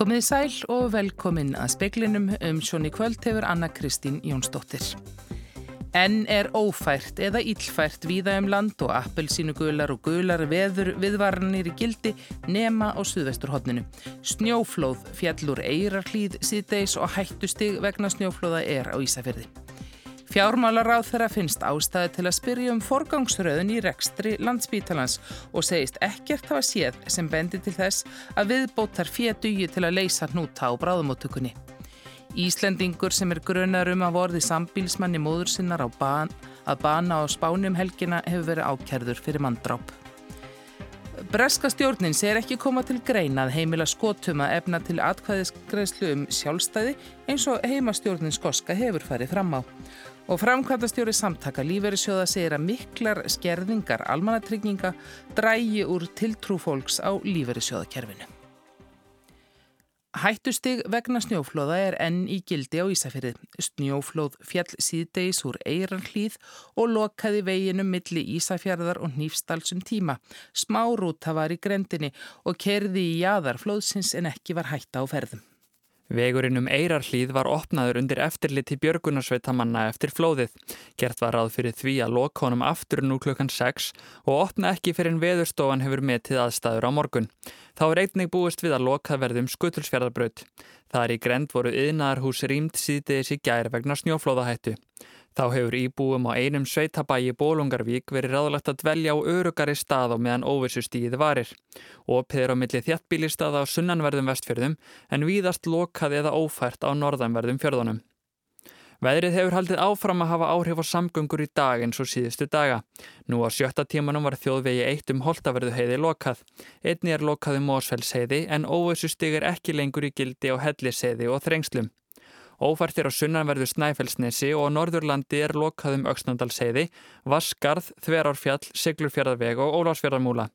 Komið í sæl og velkomin að speklinum um sjóni kvöld hefur Anna Kristín Jónsdóttir. Enn er ófært eða íllfært víða um land og appelsínu gular og gular veður viðvarnir í gildi nema á suðvesturhóttninu. Snjóflóð fjallur eirarhlýð síðdeis og hættustig vegna snjóflóða er á Ísafjörði. Fjármálaráð þeirra finnst ástæði til að spyrja um forgangsröðun í rekstri landsbítalans og segist ekkert hafa séð sem bendi til þess að viðbótar fjetugi til að leysa hnúta á bráðumóttökunni. Íslendingur sem er grunnar um að vorði sambílsmanni móður sinnar ban, að bana á spánum helgina hefur verið ákjærður fyrir manndráp. Breska stjórnin ser ekki koma til greina að heimila skotum að efna til atkvæðisgreðslu um sjálfstæði eins og heimastjórnin skoska hefur farið fram á. Og framkvæmdastjóri samtaka lífeyrisjóða segir að miklar skerðingar almanatrygginga drægi úr tiltrú fólks á lífeyrisjóðakerfinu. Hættustig vegna snjóflóða er enn í gildi á Ísafjörði. Snjóflóð fjall síðdeis úr eiranhlýð og lokaði veginum milli Ísafjörðar og Nýfstalsum tíma. Smárúta var í grendinni og kerði í jæðar flóðsins en ekki var hætta á ferðum. Vegurinn um Eirarhlíð var opnaður undir eftirliti björgunarsveitamanna eftir flóðið. Gert var ráð fyrir því að loka honum aftur nú klukkan 6 og opna ekki fyrir en veðurstofan hefur metið aðstæður á morgun. Þá er einnig búist við að loka verðum skutulsfjörðarbraut. Það er í grend voru yðnaðarhús rýmt síðdeis í gær vegna snjóflóðahættu. Þá hefur íbúum á einum sveitabægi Bólungarvík verið ráðlegt að dvelja á örugari stað á meðan óvissustíð varir. Opið er á milli þjattbílistaða á sunnanverðum vestfjörðum en víðast lokað eða ófært á norðanverðum fjörðunum. Veðrið hefur haldið áfram að hafa áhrif á samgöngur í dag eins og síðustu daga. Nú á sjötta tímanum var þjóðvegi eitt um holtaverðu heiði lokað. Einni er lokað um Mósfellsheiði en óvissustíð er ekki lengur í gildi á helliseiði og þrengslum. Ófært er á sunnanverðu Snæfellsnesi og á Norðurlandi er lokaðum Öksnandalsheiði, Vaskarð, Þverárfjall, Siglurfjörðarveg og Ólásfjörðarmúla.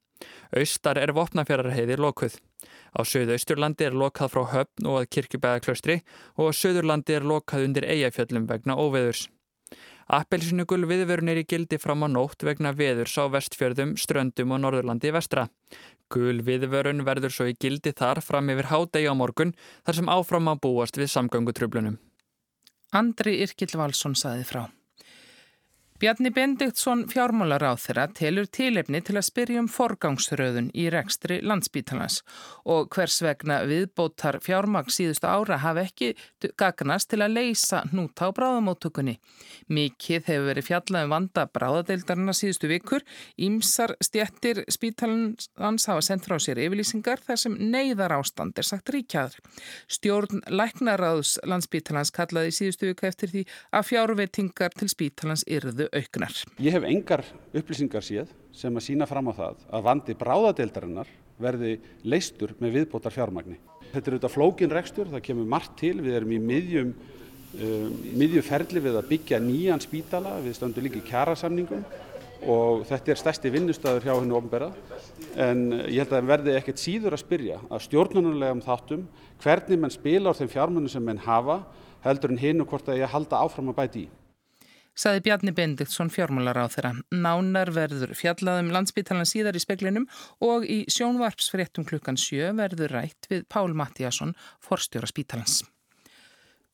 Austar er Vopnafjörðarheiði lokuð. Á söðu-austurlandi er lokað frá Höfn og að Kirkjubæðaklaustri og á söðurlandi er lokað undir Eyjafjöllum vegna óveðurs. Appelsinugul viðvörun er í gildi fram á nótt vegna veðurs á vestfjörðum, ströndum og Norðurlandi vestra. Gul viðvörun verður svo í gildi þar fram yfir hádegi á morgun þar sem áfram að búast við samgöngutröflunum. Andri Irkil Valsson saði frá. Bjarni Bendiktsson fjármálar á þeirra telur tilefni til að spyrja um forgangsröðun í rekstri landsbítalans og hvers vegna viðbótar fjármagn síðustu ára hafi ekki gagnast til að leysa hnúta á bráðamóttökunni. Mikið hefur verið fjallað um vanda bráðadeildarna síðustu vikur. Ímsar stjættir spítalans hafa sendt frá sér yfirlýsingar þar sem neyðar ástand er sagt ríkjaður. Stjórn Læknaráðs landsbítalans kallaði síðustu viku eftir því að fjárveitingar til spítalans yrðu verðu auknar. Ég hef engar upplýsingar séð sem að sína fram á það að vandi bráðadeildarinnar verði leistur með viðbótar fjármagni. Þetta er auðvitað flókin rekstur, það kemur margt til, við erum í miðjum, um, miðjuferli við að byggja nýjan spítala, við stöndum líka í kjærasamningum og þetta er stærsti vinnustæður hjá hennu ofnbæra en ég held að það verði ekkert síður að spyrja að stjórnunulegum þáttum hvernig mann spila á þeim fjármunum sem mann hafa heldur en hinn og hvort að ég halda áfram að bæti í saði Bjarni Bendiktsson fjármálar á þeirra. Nánar verður fjallaðum landsbytalan síðar í speklinum og í sjónvarpsfréttum klukkan sjö verður rætt við Pál Mattíasson, forstjóra spítalans.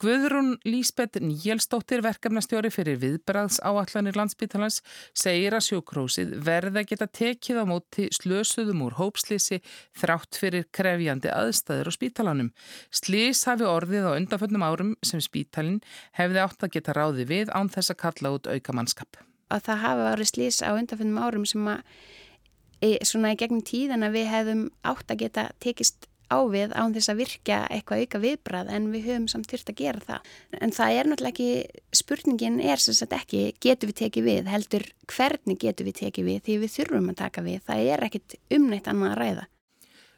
Guðrún Lísbeth Níelsdóttir verkefnastjóri fyrir viðbræðs áallanir landsbytalans segir að sjókrósið verða geta tekið á móti slösuðum úr hópslýsi þrátt fyrir krefjandi aðstæður á spítalanum. Slýs hafi orðið á undanföllnum árum sem spítalin hefði átt að geta ráði við án þess að kalla út auka mannskap. Að það hafi orðið slýs á undanföllnum árum sem að e, svona í gegnum tíðan að við hefðum átt að geta tekist á við án þess að virka eitthvað auka viðbrað en við höfum samt þurft að gera það. En það er náttúrulega ekki, spurningin er sem sagt ekki getur við tekið við, heldur hvernig getur við tekið við því við þurfum að taka við. Það er ekkit umnætt annað að ræða.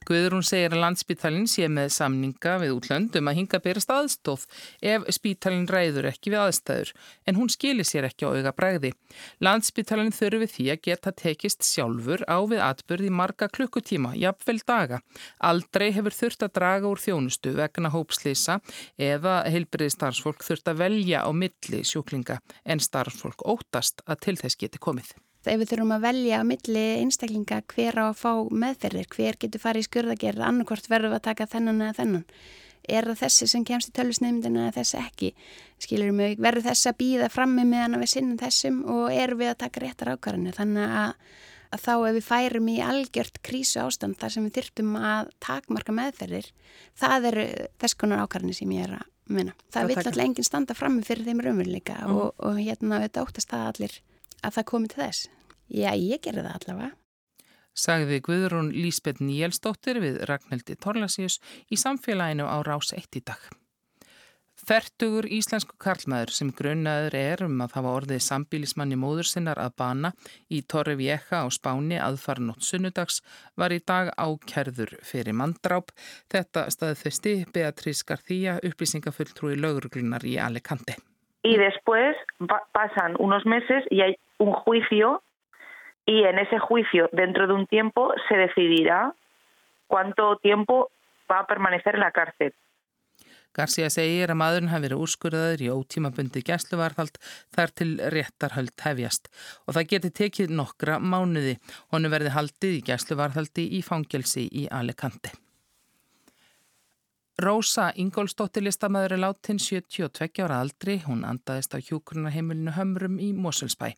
Guðrún segir að landsbítalinn sé með samninga við útlöndum að hinga berast aðstóð ef spítalinn ræður ekki við aðstæður en hún skilir sér ekki á auga bræði. Landsbítalinn þurfi því að geta tekist sjálfur á við atbyrði marga klukkutíma, jafnvel daga. Aldrei hefur þurft að draga úr þjónustu vegna hópslýsa eða heilbriði starfsfólk þurft að velja á milli sjúklinga en starfsfólk óttast að til þess geti komið. Ef við þurfum að velja á milli einstaklinga hver á að fá meðferðir, hver getur farið í skurðagerð, annarkort verður að taka þennan eða þennan. Er það þessi sem kemst í tölvisnefndina eða þessi ekki? Skilurum við, verður þessi að býða frammi meðan við sinnum þessum og erum við að taka réttar ákvarðanir. Þannig að, að þá ef við færum í algjört krísu ástand þar sem við þyrtum að takmarka meðferðir, það eru þess konar ákvarðanir sem ég er að minna. Það, það vil alltaf enginn standa frammi fyrir þeim raunveruleika mm. og, og hérna þetta óttast það allir að það komi til þess. Já, ég gerði það allavega. Sagði Guðrún Lísbeth Níelsdóttir við Ragnhildi Torlasíus í samfélaginu á Rás 1 í dag. Fertugur íslensku karlmaður sem grunnaður er um að hafa orðið sambílismanni móður sinnar að bana í Torri Vieja á Spáni aðfarnótt sunnudags var í dag ákerður fyrir manndráp. Þetta staðfesti Beatriz García upplýsingafulltrúi lögurglunar í Alicante. Y después pasan unos meses y hay un juicio y en ese juicio dentro de un tiempo se decidirá cuánto tiempo va a permanecer en la cárcel. Garcia segir að maðurinn hafi verið úrskurðaður í ótímabundi gæsluvarðhald þar til réttarhald hefjast og það geti tekið nokkra mánuði. Honu verði haldið í gæsluvarðhaldi í fangelsi í Alicante. Rósa Ingólstóttir listamæður er látin 72 ára aldri, hún andaðist á hjókrunarheimilinu Hömrum í Moselsbæ.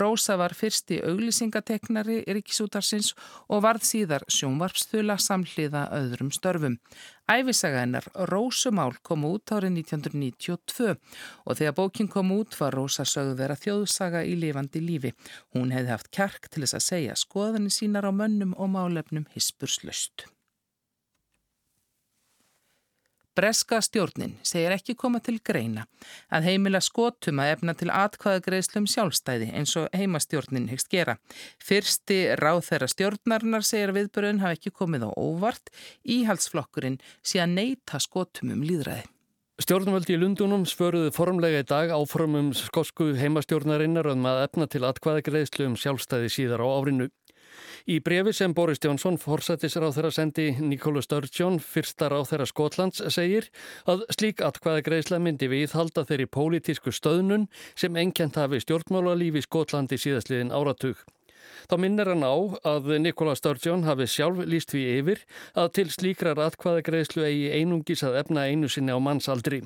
Rósa var fyrsti auglýsingateknari Ríkisútarsins og varð síðar sjónvarpsþula samhliða öðrum störfum. Æfisaga hennar Rósumál kom út árið 1992 og þegar bókin kom út var Rósa sögð vera þjóðsaga í lifandi lífi. Hún hefði haft kjark til þess að segja skoðanir sínar á mönnum og málefnum hispurslöst. Breska stjórnin segir ekki koma til greina að heimila skotum að efna til atkvæðagreðslum sjálfstæði eins og heimastjórnin hegst gera. Fyrsti ráð þeirra stjórnarinnar segir að viðbörðun hafi ekki komið á óvart íhaldsflokkurinn sé að neyta skotum um líðræði. Stjórnvöldi í Lundunum svöruðu formlega í dag áformum skosku heimastjórnarinnar um að efna til atkvæðagreðslu um sjálfstæði síðar á árinu. Í brefi sem Boris Jónsson forsættisráð þeirra sendi Nikólu Sturgeon, fyrsta ráð þeirra Skotlands, segir að slík atkvæða greiðsla myndi við halda þeirri pólitísku stöðnun sem enkjent hafi stjórnmála lífi Skotlandi síðastliðin áratug. Þá minnir hann á að Nikola Sturgeon hafi sjálf líst við yfir að til slíkrar atkvæða greiðslu eigi einungis að efna einu sinni á mannsaldri.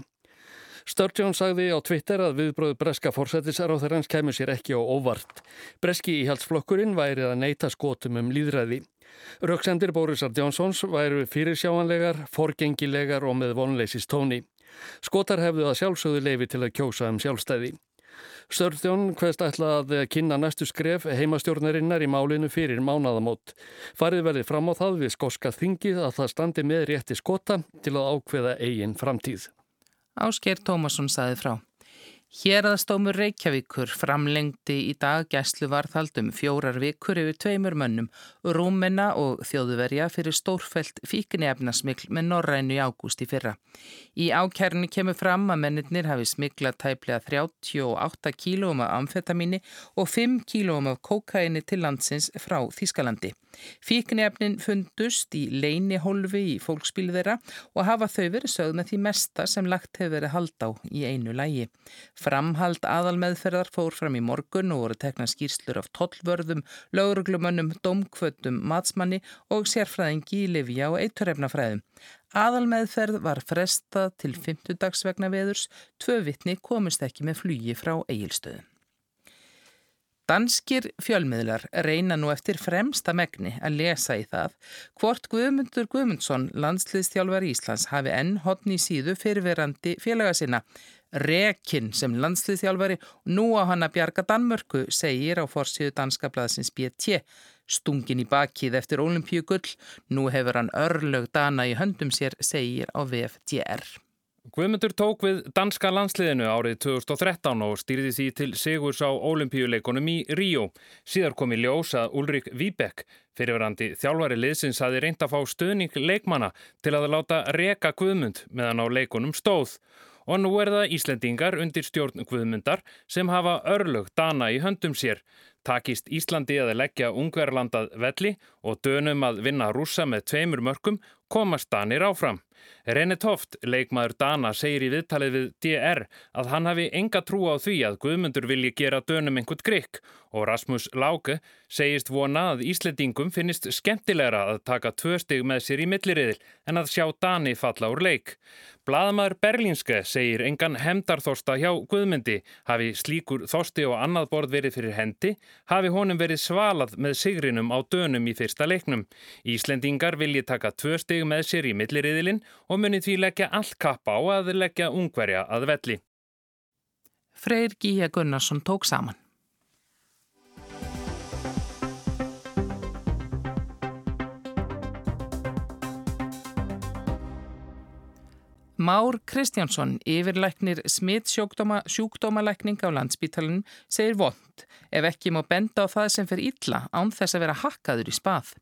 Sturgeon sagði á Twitter að viðbröðu breska fórsættisar hans kemur sér ekki á óvart. Breski íhaldsflokkurinn væri að neyta skotum um líðræði. Röksendir Borisar Jónsons væru fyrirsjáanlegar, forgengilegar og með vonleisist tóni. Skotar hefðu að sjálfsögðu leifi til að kjósa um sjálfstæði. Sturgeon hverst ætla að kynna næstu skref heimastjórnarinnar í málinu fyrir mánadamót. Farið verði fram á það við skoska þingið að það standi með rétti skota til að ákveða eigin framtíð. Ásker Tómasson saði frá. Hérðastómur Reykjavíkur framlengdi í dag gæslu varðhaldum fjórar vikur yfir tveimur mönnum, Rúmenna og Þjóðuverja fyrir stórfælt fíkinni efnasmikl með Norrænu í ágúst í fyrra. Í ákærni kemur fram að mennir hafi smiklað tæplega 38 kílóum af amfetamíni og 5 kílóum af kokaini til landsins frá Þískalandi. Fíknefnin fundust í leini hólfi í fólksbílu þeirra og hafa þau verið sögð með því mesta sem lagt hefur verið hald á í einu lægi. Framhald aðalmeðferðar fór fram í morgun og voru tekna skýrslur af tollvörðum, lauruglumönnum, domkvötum, matsmanni og sérfræðingi í Livja og eiturrefnafræðum. Aðalmeðferð var fresta til 50 dags vegna veðurs, tvö vittni komist ekki með flugi frá eigilstöðum. Danskir fjölmiðlar reyna nú eftir fremsta megni að lesa í það hvort Guðmundur Guðmundsson, landsliðstjálfar Íslands, hafi enn hodni síðu fyrirverandi félaga sinna. Rekin sem landsliðstjálfari og nú á hann að bjarga Danmörku, segir á forsíðu danska blaðsins BT. Stungin í bakið eftir olimpíugull, nú hefur hann örlög dana í höndum sér, segir á VFDR. Guðmundur tók við danska landsliðinu árið 2013 og stýrði því til sigurs á olimpíuleikonum í Ríó. Síðar kom í ljós að Ulrik Víbek, fyrirverandi þjálfari liðsins, hafi reynd að fá stöðning leikmana til að láta reka Guðmund meðan á leikonum stóð. Og nú er það Íslendingar undir stjórn Guðmundar sem hafa örlög dana í höndum sér. Takist Íslandi að leggja ungverlandað velli og dönum að vinna rúsa með tveimur mörgum komast danir áfram. René Toft, leikmaður Dana, segir í viðtalið við DR að hann hafi enga trú á því að Guðmundur vilji gera dönum einhvert grikk og Rasmus Láke segist vona að Íslandingum finnist skemmtilegra að taka tvö stygg með sér í milliriðil en að sjá Dani falla úr leik. Blaðamæður Berlínske segir engan hemdarþorsta hjá Guðmundi hafi slíkur þorsti og annað borð verið fyrir hendi hafi honum verið svalað með sigrinum á dönum í fyrsta leiknum. Íslendingar vilji taka tvö stygg með sér í milliriðilin og muni því leggja allt kappa á að leggja ungverja að velli. Freyr Gíja Gunnarsson tók saman. Már Kristjánsson, yfirlæknir smitt sjúkdómalækning á landsbítalunum, segir vond ef ekki má benda á það sem fer illa án þess að vera hakkaður í spað.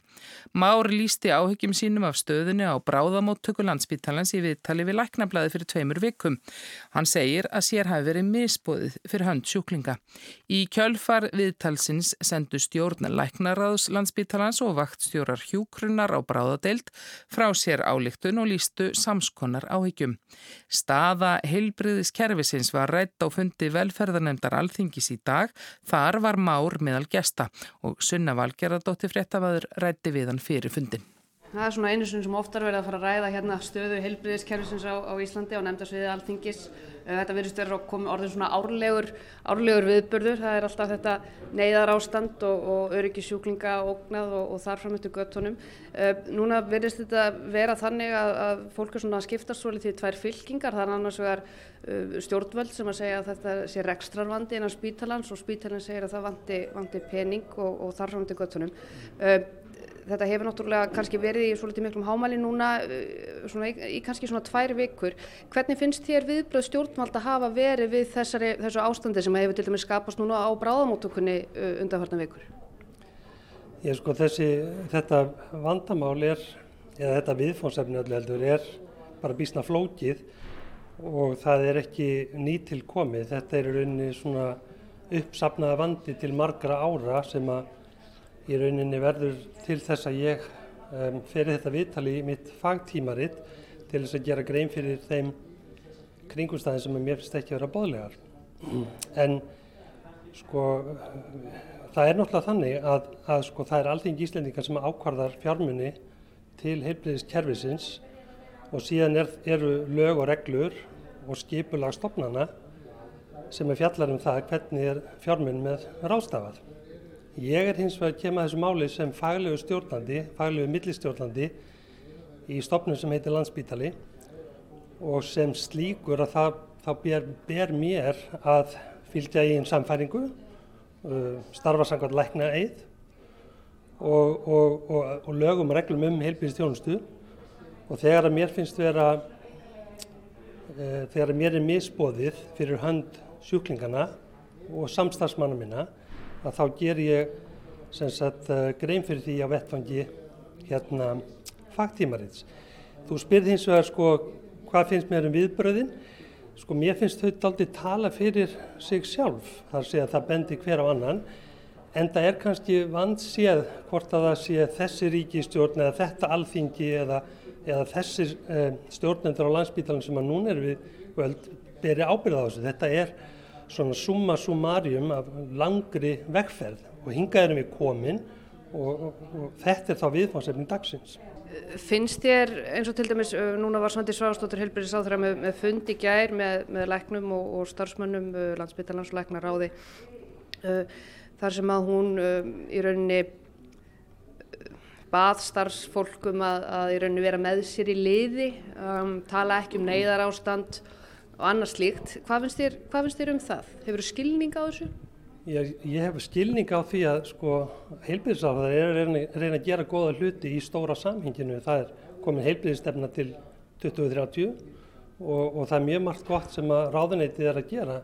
Már lísti áhyggjum sínum af stöðunni á bráðamóttöku landsbítalans í viðtali við læknablaði fyrir tveimur vikum. Hann segir að sér hafi verið misbóðið fyrir hönd sjúklinga. Í kjölfar viðtalsins sendu stjórn læknaráðs landsbítalans og vaktstjórar hjúkrunnar á bráðadeild frá sér álíktun og lístu samskonar áhyggjum. Staða heilbriðiskerfisins var rætt á fundi velferðarnemdar alþingis í dag. Þar var Már meðal gesta og Sunna Valgerðardóttir fréttavaður rætti við hann fyrir fundin. Það er svona einu sem oftar verið að fara að ræða hérna stöðu heilbriðiskerfisins á, á Íslandi og nefnda sviðið alþingis. Eh, þetta verðist verið að koma orðin svona árlegur, árlegur viðbörður. Það er alltaf þetta neyðar ástand og, og öryggi sjúklinga ógnað og, og þarfram eftir göttunum. Uh, núna verðist þetta vera þannig að, að fólk er svona að skiptast svolítið í tvær fylkingar. Það er annars vegar uh, stjórnvöld sem að segja að þetta sé rekstrarvandi innan spítalans og spítalans segir að það vandi, vandi pening og, og þarfram eftir göttunum. Þetta hefur náttúrulega kannski verið í svolítið miklum hámæli núna uh, svona, í, í kannski svona tvær vikur. Hvernig finnst þér viðbröð stjórnvald að hafa verið við þessari, þessu ástandi sem hefur til dæmis skapast núna á bráðamóttökunni uh, undanfarnar vikur? Ég sko þessi, þetta vandamál er, eða þetta viðfónsefni öllu heldur er bara bísna flókið og það er ekki nýtilkomið. Þetta er rauninni svona uppsapnaða vandi til margra ára sem að í rauninni verður til þess að ég um, fyrir þetta viðtali í mitt fagtímaritt til þess að gera grein fyrir þeim kringumstæðin sem mér finnst ekki að vera bóðlegar. En sko það er náttúrulega þannig að, að sko það er allting íslendingar sem ákvarðar fjármunni til heilbriðiskerfisins og síðan er, eru lög og reglur og skipulagstofnana sem er fjallar um það hvernig er fjármunni með rástafað. Ég er hins vegar að kema þessu máli sem faglegu stjórnandi, faglegu millistjórnandi í stopnum sem heitir Landsbítali og sem slíkur að það, það ber, ber mér að fylgja í einn samfæringu, uh, starfa samkvæmt lækna eið og, og, og, og lögum reglum um heilbíðistjónustu og þegar að mér finnst vera, uh, þegar að mér er misbóðið fyrir hönd sjúklingana og samstagsmanna minna að þá ger ég sagt, eh, grein fyrir því á vettfangi hérna fagtímarins. Þú spyrð hins vegar sko hvað finnst mér um viðbröðin. Sko mér finnst þau aldrei tala fyrir sig sjálf. Það sé að það bendi hver á annan. En það er kannski vandséð hvort að það sé þessi ríkistjórn eða þetta alþingi eða, eða þessir eh, stjórnendur á landsbítalinn sem að núna er við völd beri ábyrða á þessu. Þetta er svona summa sumarium af langri vegferð og hingað erum við komin og, og, og þetta er þá viðfáðsefning dagsins. Finnst þér eins og til dæmis núna var Svandi Sváðstóttur Helbriðisáþra með, með fundi gær með, með læknum og, og starfsmönnum læknaráði uh, þar sem að hún í rauninni bað starfsfólkum að, að í rauninni vera með sér í liði, um, tala ekki um neyðar ástand og annars slíkt. Hvað finnst þér, hvað finnst þér um það? Hefur þú skilning á þessu? Ég, ég hef skilning á því að sko, heilbyrðisafðar er að reyna, reyna að gera goða hluti í stóra samhenginu. Það er komin heilbyrðistefna til 2030 og, og það er mjög margt gott sem að ráðuneytið er að gera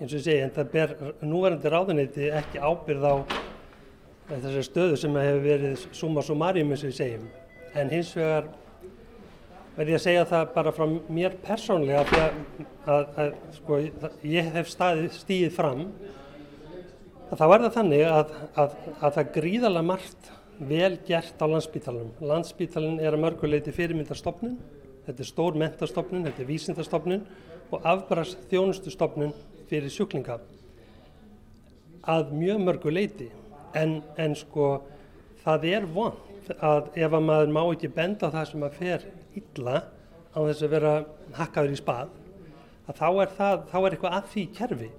eins og ég segi en það ber núverandi ráðuneyti ekki ábyrð á þessari stöðu sem hefur verið summa sumarium eins og við segjum en hins vegar verð ég að segja það bara frá mér persónlega að, að, að sko, ég hef staðið, stíðið fram þá er það þannig að, að það gríðala margt vel gert á landsbítalunum. Landsbítalun er að mörguleiti fyrirmyndarstofnun. þetta er stór mentastofnun, þetta er vísindastofnun og afbrast þjónustustofnun fyrir sjúklinga að mjög mörgu leiti en, en sko það er vond að ef að maður má ekki benda það sem að fer illa á þess að vera hakkaður í spað að þá er, það, þá er eitthvað að því kerfi.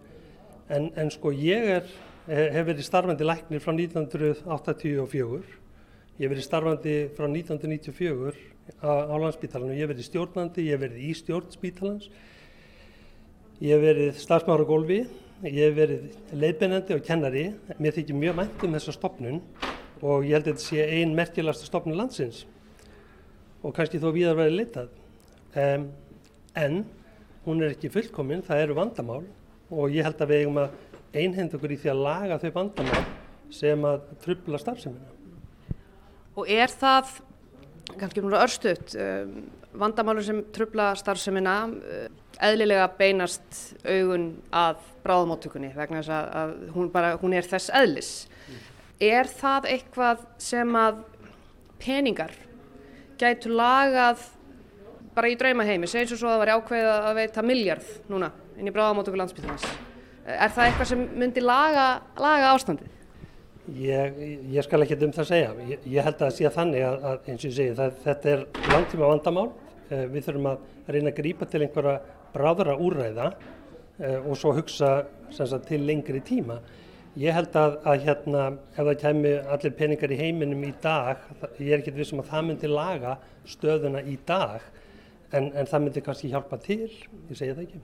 En, en sko ég er, hef verið starfandi læknir frá 1984 ég hef verið starfandi frá 1994 á, á landsbítalan og ég hef verið stjórnandi, ég hef verið í stjórnspítalans. Ég hef verið starfsmára gólfi. Ég hef verið leiðbennandi og kennari. Mér þykir mjög mænt um þessa stopnun og ég held að þetta sé einn merkjalastu stopnun landsins og kannski þó viðar verið leitað um, en hún er ekki fullkominn, það eru vandamál og ég held að við eigum að einhend okkur í því að laga þau vandamál sem að trubla starfseminna. Og er það, kannski mjög örstuðt, um, vandamálur sem trubla starfseminna uh, eðlilega beinast augun að bráðmóttökunni vegna þess að, að hún, bara, hún er þess eðlis. Mm. Er það eitthvað sem að peningar gætu lagað bara í draumaheimi, segjum svo að það var ákveðið að veita miljard núna inn í bráðamótöku landsbytjarnas. Er það eitthvað sem myndi laga, laga ástandið? Ég, ég skal ekki um það segja. Ég, ég held að það sé þannig að, að eins og ég segi það, þetta er langtíma vandamál. Eh, við þurfum að reyna að grípa til einhverja bráðara úrræða eh, og svo hugsa sagt, til lengri tíma. Ég held að, að hérna, ef það kemi allir peningar í heiminum í dag, ég er ekki vissum að það myndi laga stöðuna í dag en, en það myndi kannski hjálpa til, ég segja það ekki.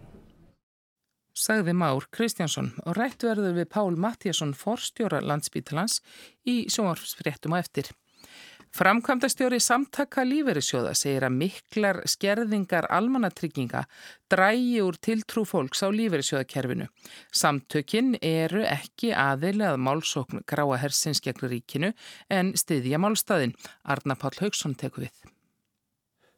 Sagði Már Kristjánsson og rætt verður við Pál Mattíasson forstjóra landsbítalans í sjónvarpsfréttum á eftir. Framkvæmdastjóri samtaka líferisjóða segir að miklar skerðingar almannatrygginga drægi úr tiltrú fólks á líferisjóðakerfinu. Samtökin eru ekki aðeilið að málsókn gráa hersins gegn ríkinu en stiðja málstæðin. Arna Páll Haugsson teku við.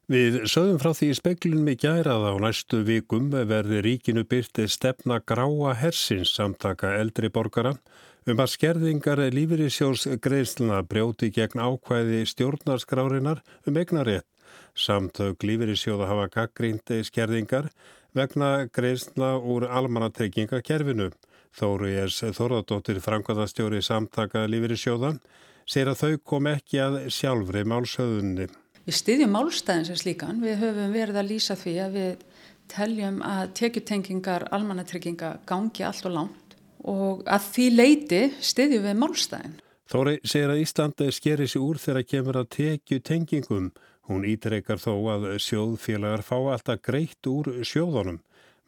Við sögum frá því speklunum í gærað á næstu vikum verði ríkinu byrtið stefna gráa hersins samtaka eldri borgara um að skerðingar lífyrísjós greiðsluna brjóti gegn ákvæði stjórnarskrárinar um egnarétt. Samtök lífyrísjóða hafa gaggrindi skerðingar vegna greiðsluna úr almannatryggingakerfinu. Þóru Jers Þorðardóttir Frankvæðastjóri samtaka lífyrísjóða segir að þau kom ekki að sjálfri málsöðunni. Við styðjum málstæðin sem slíkan, við höfum verið að lýsa því að við teljum að tekjutengingar almannatrygginga gangi allt og langt og að því leiti styðjum við málstæðin. Þóri segir að Íslandi skeri sér úr þegar kemur að tekjutengingum. Hún ítreykar þó að sjóðfélagar fá alltaf greitt úr sjóðunum.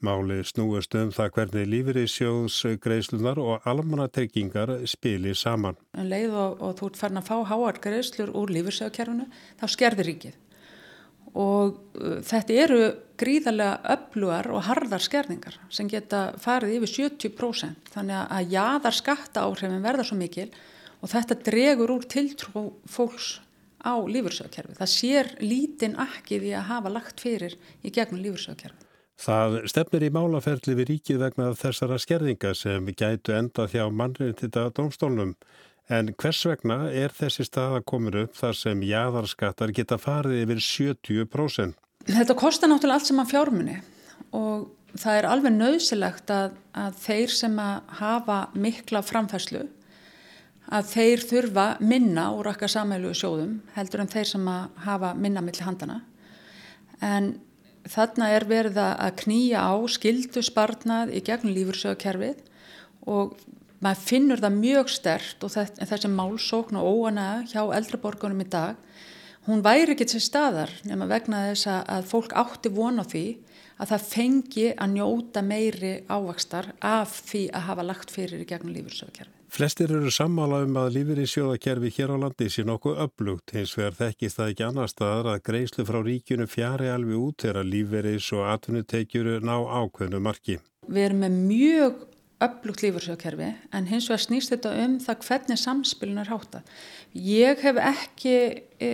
Málið snúist um það hvernig lífeyrissjóðsgreislunar og almannatryggingar spilir saman. En um leið og, og þú ert farin að fá háar greislur úr lífeyrissjóðkerfunu, þá skerðir ríkið. Og uh, þetta eru gríðarlega öflugar og harðar skerðingar sem geta farið yfir 70%. Þannig að jáðar skatta áhrifin verða svo mikil og þetta dregur úr tiltrú fólks á lífeyrissjóðkerfi. Það sér lítinn akkið í að hafa lagt fyrir í gegnum lífeyrissjóðkerfi. Það stefnir í málaferli við ríkið vegna þessara skerðinga sem gætu enda hjá mannreitita domstólnum. En hvers vegna er þessi stað að koma upp þar sem jáðarskattar geta farið yfir 70%? Þetta kostar náttúrulega allt sem að fjármunni og það er alveg nöðsilegt að, að þeir sem að hafa mikla framfæslu að þeir þurfa minna úr okkar samhælu sjóðum heldur en þeir sem að hafa minna millir handana. En þarna er verið að knýja á skildu sparnað í gegnum lífursögkerfið og maður finnur það mjög stert og þessi málsókn og óana hjá eldreborgunum í dag hún væri ekki til staðar nema vegna þess að fólk átti vona því að það fengi að njóta meiri ávakstar af því að hafa lagt fyrir í gegnum lífursögkerfið. Flestir eru sammála um að lífur í sjóðakerfi hér á landi sé nokkuð upplugt, hins vegar þekkist það ekki annar staðar að greiðslu frá ríkinu fjari alveg út þegar lífveris og atvinnutekjuru ná ákveðnu marki. Við erum með mjög upplugt lífursjóðakerfi en hins vegar snýst þetta um það hvernig samspilun er hátta. Ég hef ekki e,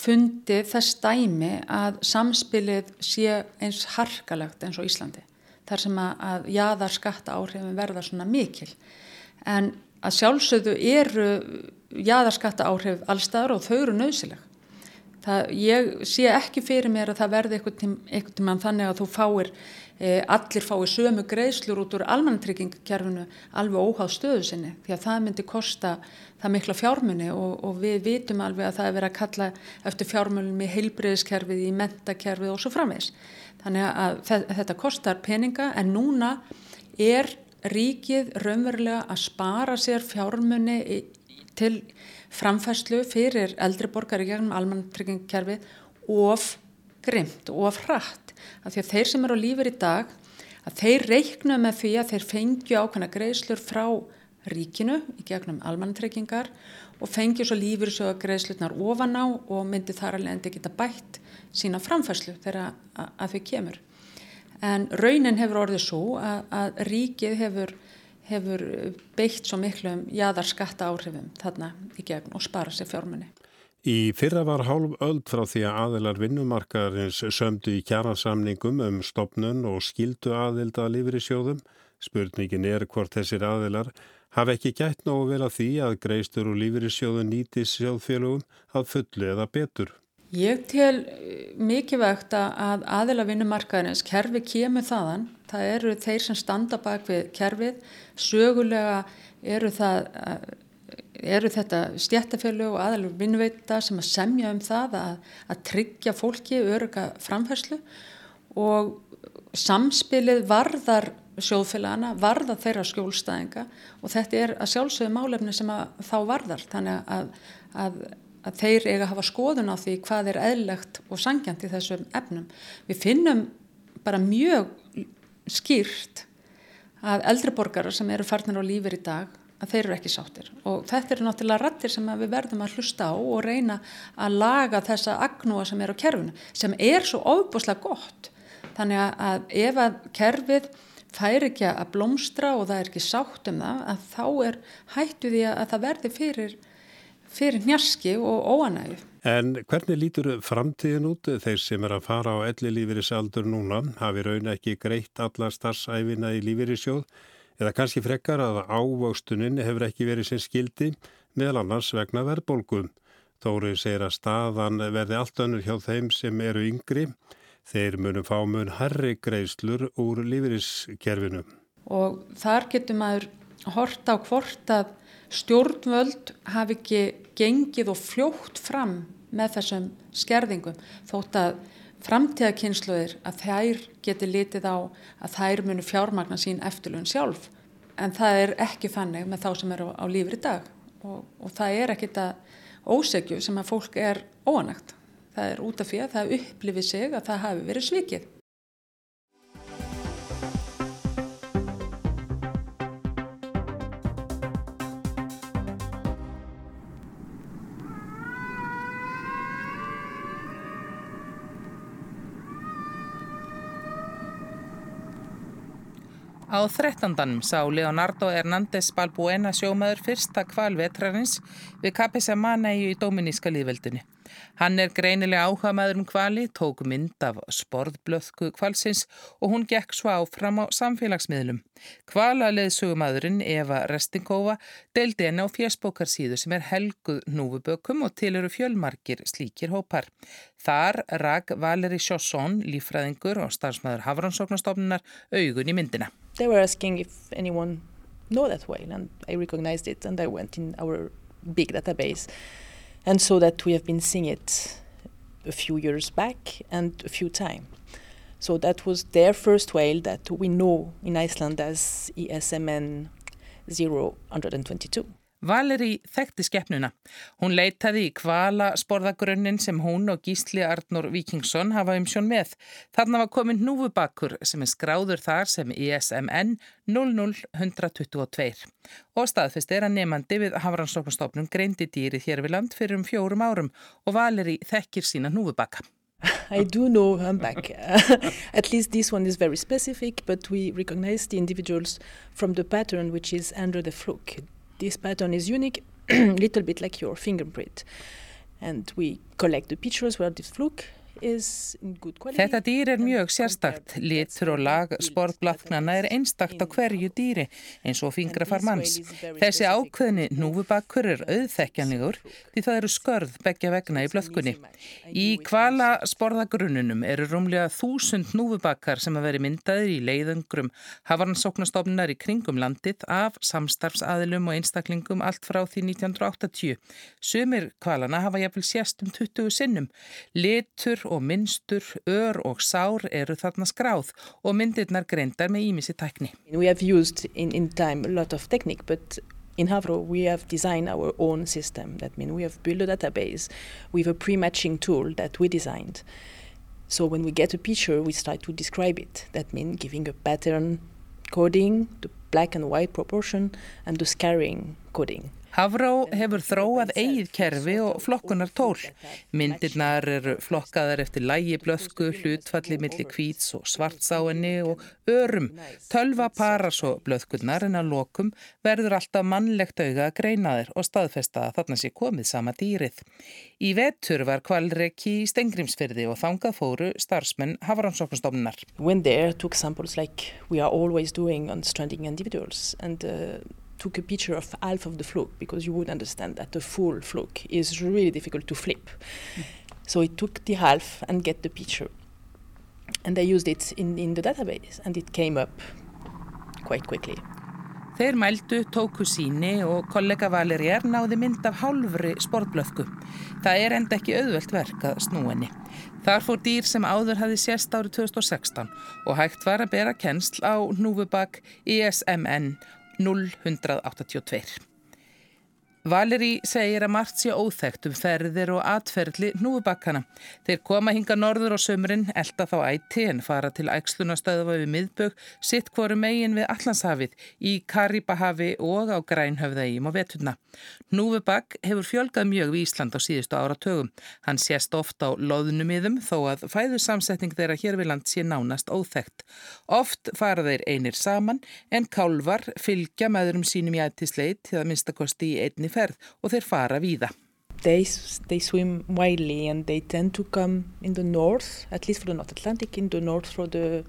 fundið þess dæmi að samspilið sé eins harkalegt eins og Íslandi. Þar sem að, að jáðar skatta áhrifin verða svona mikil en að sjálfsögðu eru jáðarskatta áhrif allstaðar og þau eru nöðsileg Það, ég sé ekki fyrir mér að það verði einhvern tíman þannig að þú fáir, allir fáir sömu greiðslur út úr almanntryggingkerfinu alveg óháð stöðu sinni því að það myndi kosta það mikla fjármunni og, og við vitum alveg að það er verið að kalla eftir fjármunni í heilbreyðiskerfið, í mentakerfið og svo framvegs. Þannig að þetta kostar peninga en núna er ríkið raunverulega að spara sér fjármunni til framfæslu fyrir eldri borgari gegnum almanntryggingkerfi of grimt og of hratt af því að þeir sem eru á lífur í dag að þeir reikna með því að þeir fengju ákvæmna greiðslur frá ríkinu í gegnum almantryggingar og fengju svo lífur svo að greiðslutnar ofan á og myndi þar alveg endi geta bætt sína framfæslu þegar að þau kemur. En raunin hefur orðið svo að, að ríkið hefur hefur beitt svo miklu um jæðarskatta áhrifum þarna í gegn og spara sér fjármunni. Í fyrra var hálf öll frá því að aðilar vinnumarkaðarins sömdu í kjæransamningum um stopnun og skildu aðilda að lifir í sjóðum. Spurningin er hvort þessir aðilar hafa ekki gætt nógu vel að því að greistur og lifir í sjóðu nýtis sjóðfélögum að fullu eða betur. Ég tel eh, mikið vegt að aðila vinnumarkaðarins kerfi kemur þaðan. Það eru þeir sem standa bak við kerfið. Sögulega eru, það, eh, eru þetta stjættafélög og aðalur vinnuveita sem að semja um það að, að tryggja fólki öruga framfærslu og samspilið varðar sjóðfélagana, varðar þeirra skjólstæðinga og þetta er að sjálfsögðu málefni sem þá varðar. Þannig að, að að þeir eiga að hafa skoðun á því hvað er eðlegt og sangjant í þessum efnum. Við finnum bara mjög skýrt að eldriborgarar sem eru farnir á lífur í dag að þeir eru ekki sáttir. Og þetta eru náttúrulega rattir sem við verðum að hlusta á og reyna að laga þessa agnúa sem er á kerfinu sem er svo ofbúslega gott. Þannig að ef að kerfið fær ekki að blómstra og það er ekki sátt um það að þá er hættu því að það verði fyrir fyrir njarski og óanægu. En hvernig lítur framtíðin út? Þeir sem er að fara á elli lífeyrisaldur núna, hafi raun ekki greitt alla starfsæfina í lífeyrissjóð eða kannski frekkar að ávöxtunin hefur ekki verið sem skildi meðal annars vegna verðbólgu. Þórið segir að staðan verði allt önnur hjá þeim sem eru yngri. Þeir munum fá mun herri greiðslur úr lífeyriskerfinu. Og þar getur maður hort á hvort að stjórnvöld hafi ekki gengið og fljótt fram með þessum skerðingum þótt að framtíðakynsluðir að þær geti litið á að þær munu fjármagna sín eftirlun sjálf en það er ekki fannig með þá sem eru á, á lífri dag og, og það er ekkit að ósegju sem að fólk er óanægt. Það er út af því að það upplifir sig að það hafi verið svikið. Á þrettandanum sá Leonardo Hernández Balbuena sjómaður fyrsta kval vetrarins við Capisamana í Dominíska líðveldunni. Hann er greinilega áhuga maður um kvali, tók mynd af sporðblöðku kvalsins og hún gekk svo áfram á samfélagsmiðlum. Kvalaleðsugumadurinn Eva Restingova deildi henni á fjersbókarsíðu sem er helguð núfubökum og til eru fjölmarkir slíkir hópar. Þar rak Valeri Sjosson, lífræðingur og starfsmæður Hafransóknastofnunar augun í myndina. They were asking if anyone know that whale and I recognized it and I went in our big database. and so that we have been seeing it a few years back and a few times. So that was their first whale that we know in Iceland as ESMN 022. Valeri þekkti skeppnuna. Hún leitaði í kvala sporðagrunnin sem hún og Gísli Arnur Víkingsson hafa um sjón með. Þarna var komin núfubakkur sem er skráður þar sem ISMN 00122 og staðfest er að nefandi við Hafranstofnstofnum greindi dýrið hér við land fyrir um fjórum árum og Valeri þekkir sína núfubakka. I do know humpback. At least this one is very specific, but we recognize the individuals from the pattern which is under the fluke. This pattern is unique, a little bit like your fingerprint. And we collect the pictures where this fluke Þetta dýr er mjög sérstakt. Litur og lag sportblaðnana er einstakt á hverju dýri eins og fingrafar manns. Þessi ákveðni núfubakkur er auðþekkjanlegur því það eru skörð begja vegna í blöðkunni. Í kvala sporðagrunnunum eru rúmlega þúsund núfubakkar sem að veri myndaðir í leiðungrum hafaransóknastofnar í kringum landið af samstarfsaðilum og einstaklingum allt frá því 1980. Sumir kvalana hafa jafnvel sérst um 20 sinnum. Litur og minnstur, ör og sár eru þarna skráð og myndirnar greindar með ímissi tækni. We have used in, in time a lot of technique but In Havro, we have designed our own system. That means we have built a database with a pre-matching tool that we designed. So when we get a picture, we start to describe it. That means giving a pattern coding, the black and white proportion, and the scarring coding. Hafró hefur þróað eigið kerfi og flokkunar tól. Myndirnar eru flokkaðar eftir lægi blöðku, hlutfalli millir kvíts og svartsáinni og örum. Tölva paras og blöðkunar en að lokum verður alltaf mannlegt auga að greina þeir og staðfesta að þarna sé komið sama dýrið. Í vetur var kvalreki í Stengrimsfyrði og þangað fóru starfsmenn Hafransóknstofnunar. When there took samples like we are always doing on stranding individuals and uh, took a picture of half of the fluke because you would understand that a full fluke is really difficult to flip. Mm. So it took the half and get the picture. And I used it in, in the database and it came up quite quickly. Þeir mældu, tóku síni og kollega Valerier náði mynd af hálfri sportblöðku. Það er enda ekki auðvelt verk að snúenni. Þar fór dýr sem áður hafi sérst árið 2016 og hægt var að bera kennsl á núfubak ISMN 0182. Valeri segir að margt sé óþægt um ferðir og atferðli núfubakkana. Þeir koma hinga norður og sömurinn, elda þá ætti en fara til ægslunastöðva við miðbögg, sitt hvoru megin við Allandshafið, í Karibahafi og á Grænhöfðægjum og veturna. Núfubakk hefur fjölgað mjög við Ísland á síðustu áratögum. Hann sést ofta á loðnumiðum þó að fæðursamsetning þeirra hér við land sé nánast óþægt. Oft fara þeir einir saman en kálvar fylgja meðurum sínum í ættisleit til að ferð og þeir fara víða. They, they swim widely and they tend to come in the north, at least for the North Atlantic, in the north for the,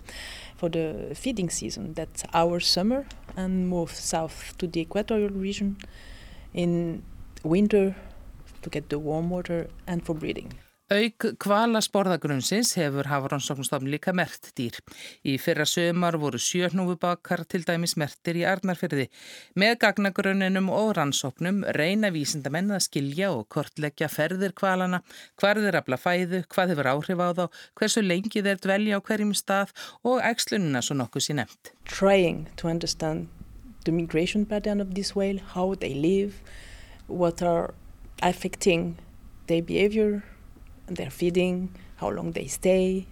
for the feeding season. That's our summer and move south to the equatorial region in winter to get the warm water and for breeding. Auk kvala sporðagrunnsins hefur Hafrannsóknstofn líka mert dýr. Í fyrra sömar voru sjörnúfubakar til dæmis mertir í Arnarfyrði. Með gagnagrunninum og rannsóknum reyna vísindamenn að skilja og kortleggja ferðir kvalana, hvar þeir afla fæðu, hvað hefur áhrif á þá, hversu lengi þeir dvelja á hverjum stað og ægslununa svo nokkuð sín nefnt. Trying to understand the migration pattern of this whale, how they live, what are affecting their behavior their feeding, how long they stay,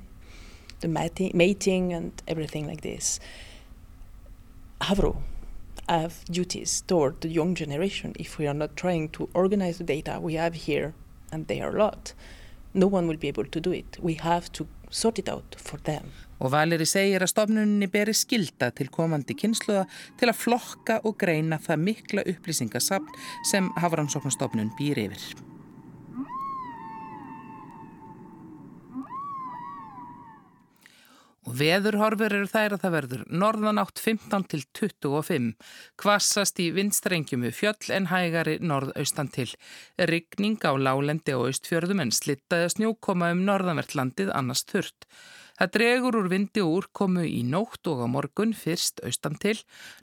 the mating, and everything like this. Havro have duties toward the young generation if we are not trying to organize the data we have here, and they are a lot. No one will be able to do it. We have to sort it out for them. Og Valeri segir að stofnunni beri skilda til komandi kynsluða til að flokka og greina það mikla upplýsingasafn sem Hafrannsóknastofnun býr yfir. Veðurhorfur eru þær að það verður norðanátt 15 til 25, kvassast í vindstrengjum við fjöll en hægari norðaustan til. Ryggning á lálendi og austfjörðum en slittaði snjókoma um norðanvertlandið annars þurrt. Það dregur úr vindi og úrkomu í nótt og á morgun fyrst austan til,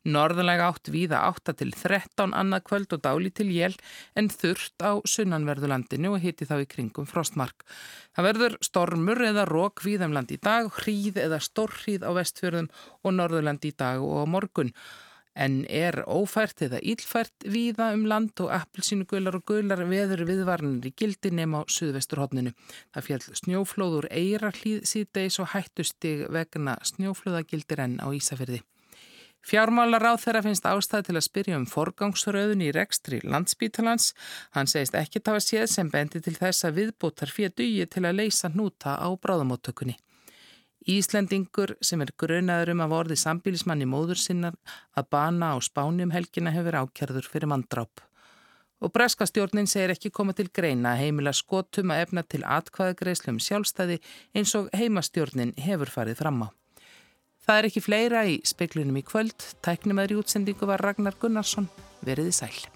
norðanlega átt víða 8 til 13 annað kvöld og dáli til jél en þurft á sunnanverðulandinu og hiti þá í kringum frostmark. Það verður stormur eða rók víðamland í dag, hríð eða stórhríð á vestfjörðum og norðurland í dag og á morgun en er ófært eða ílfært víða um land og appelsínugular og gular veður viðvarnir í gildi nema á suðvesturhóttninu. Það fjall snjóflóður eirarlýð síðdeis og hættustig vegna snjóflóðagildir enn á Ísafyrði. Fjármálar á þeirra finnst ástæði til að spyrja um forgangsröðun í rekstri landsbítalans. Hann segist ekki tafa séð sem bendi til þess að viðbútar fyrir dugi til að leysa núta á bráðamóttökunni. Íslendingur sem er grunaður um að vorði sambílismann í móður sinnar að bana á spánum helgina hefur ákjörður fyrir manndráp. Og breskastjórnin segir ekki koma til greina heimila skotum að efna til atkvæðagreislum sjálfstæði eins og heimastjórnin hefur farið fram á. Það er ekki fleira í speklinum í kvöld. Tæknum aðri útsendingu var Ragnar Gunnarsson. Veriði sæl.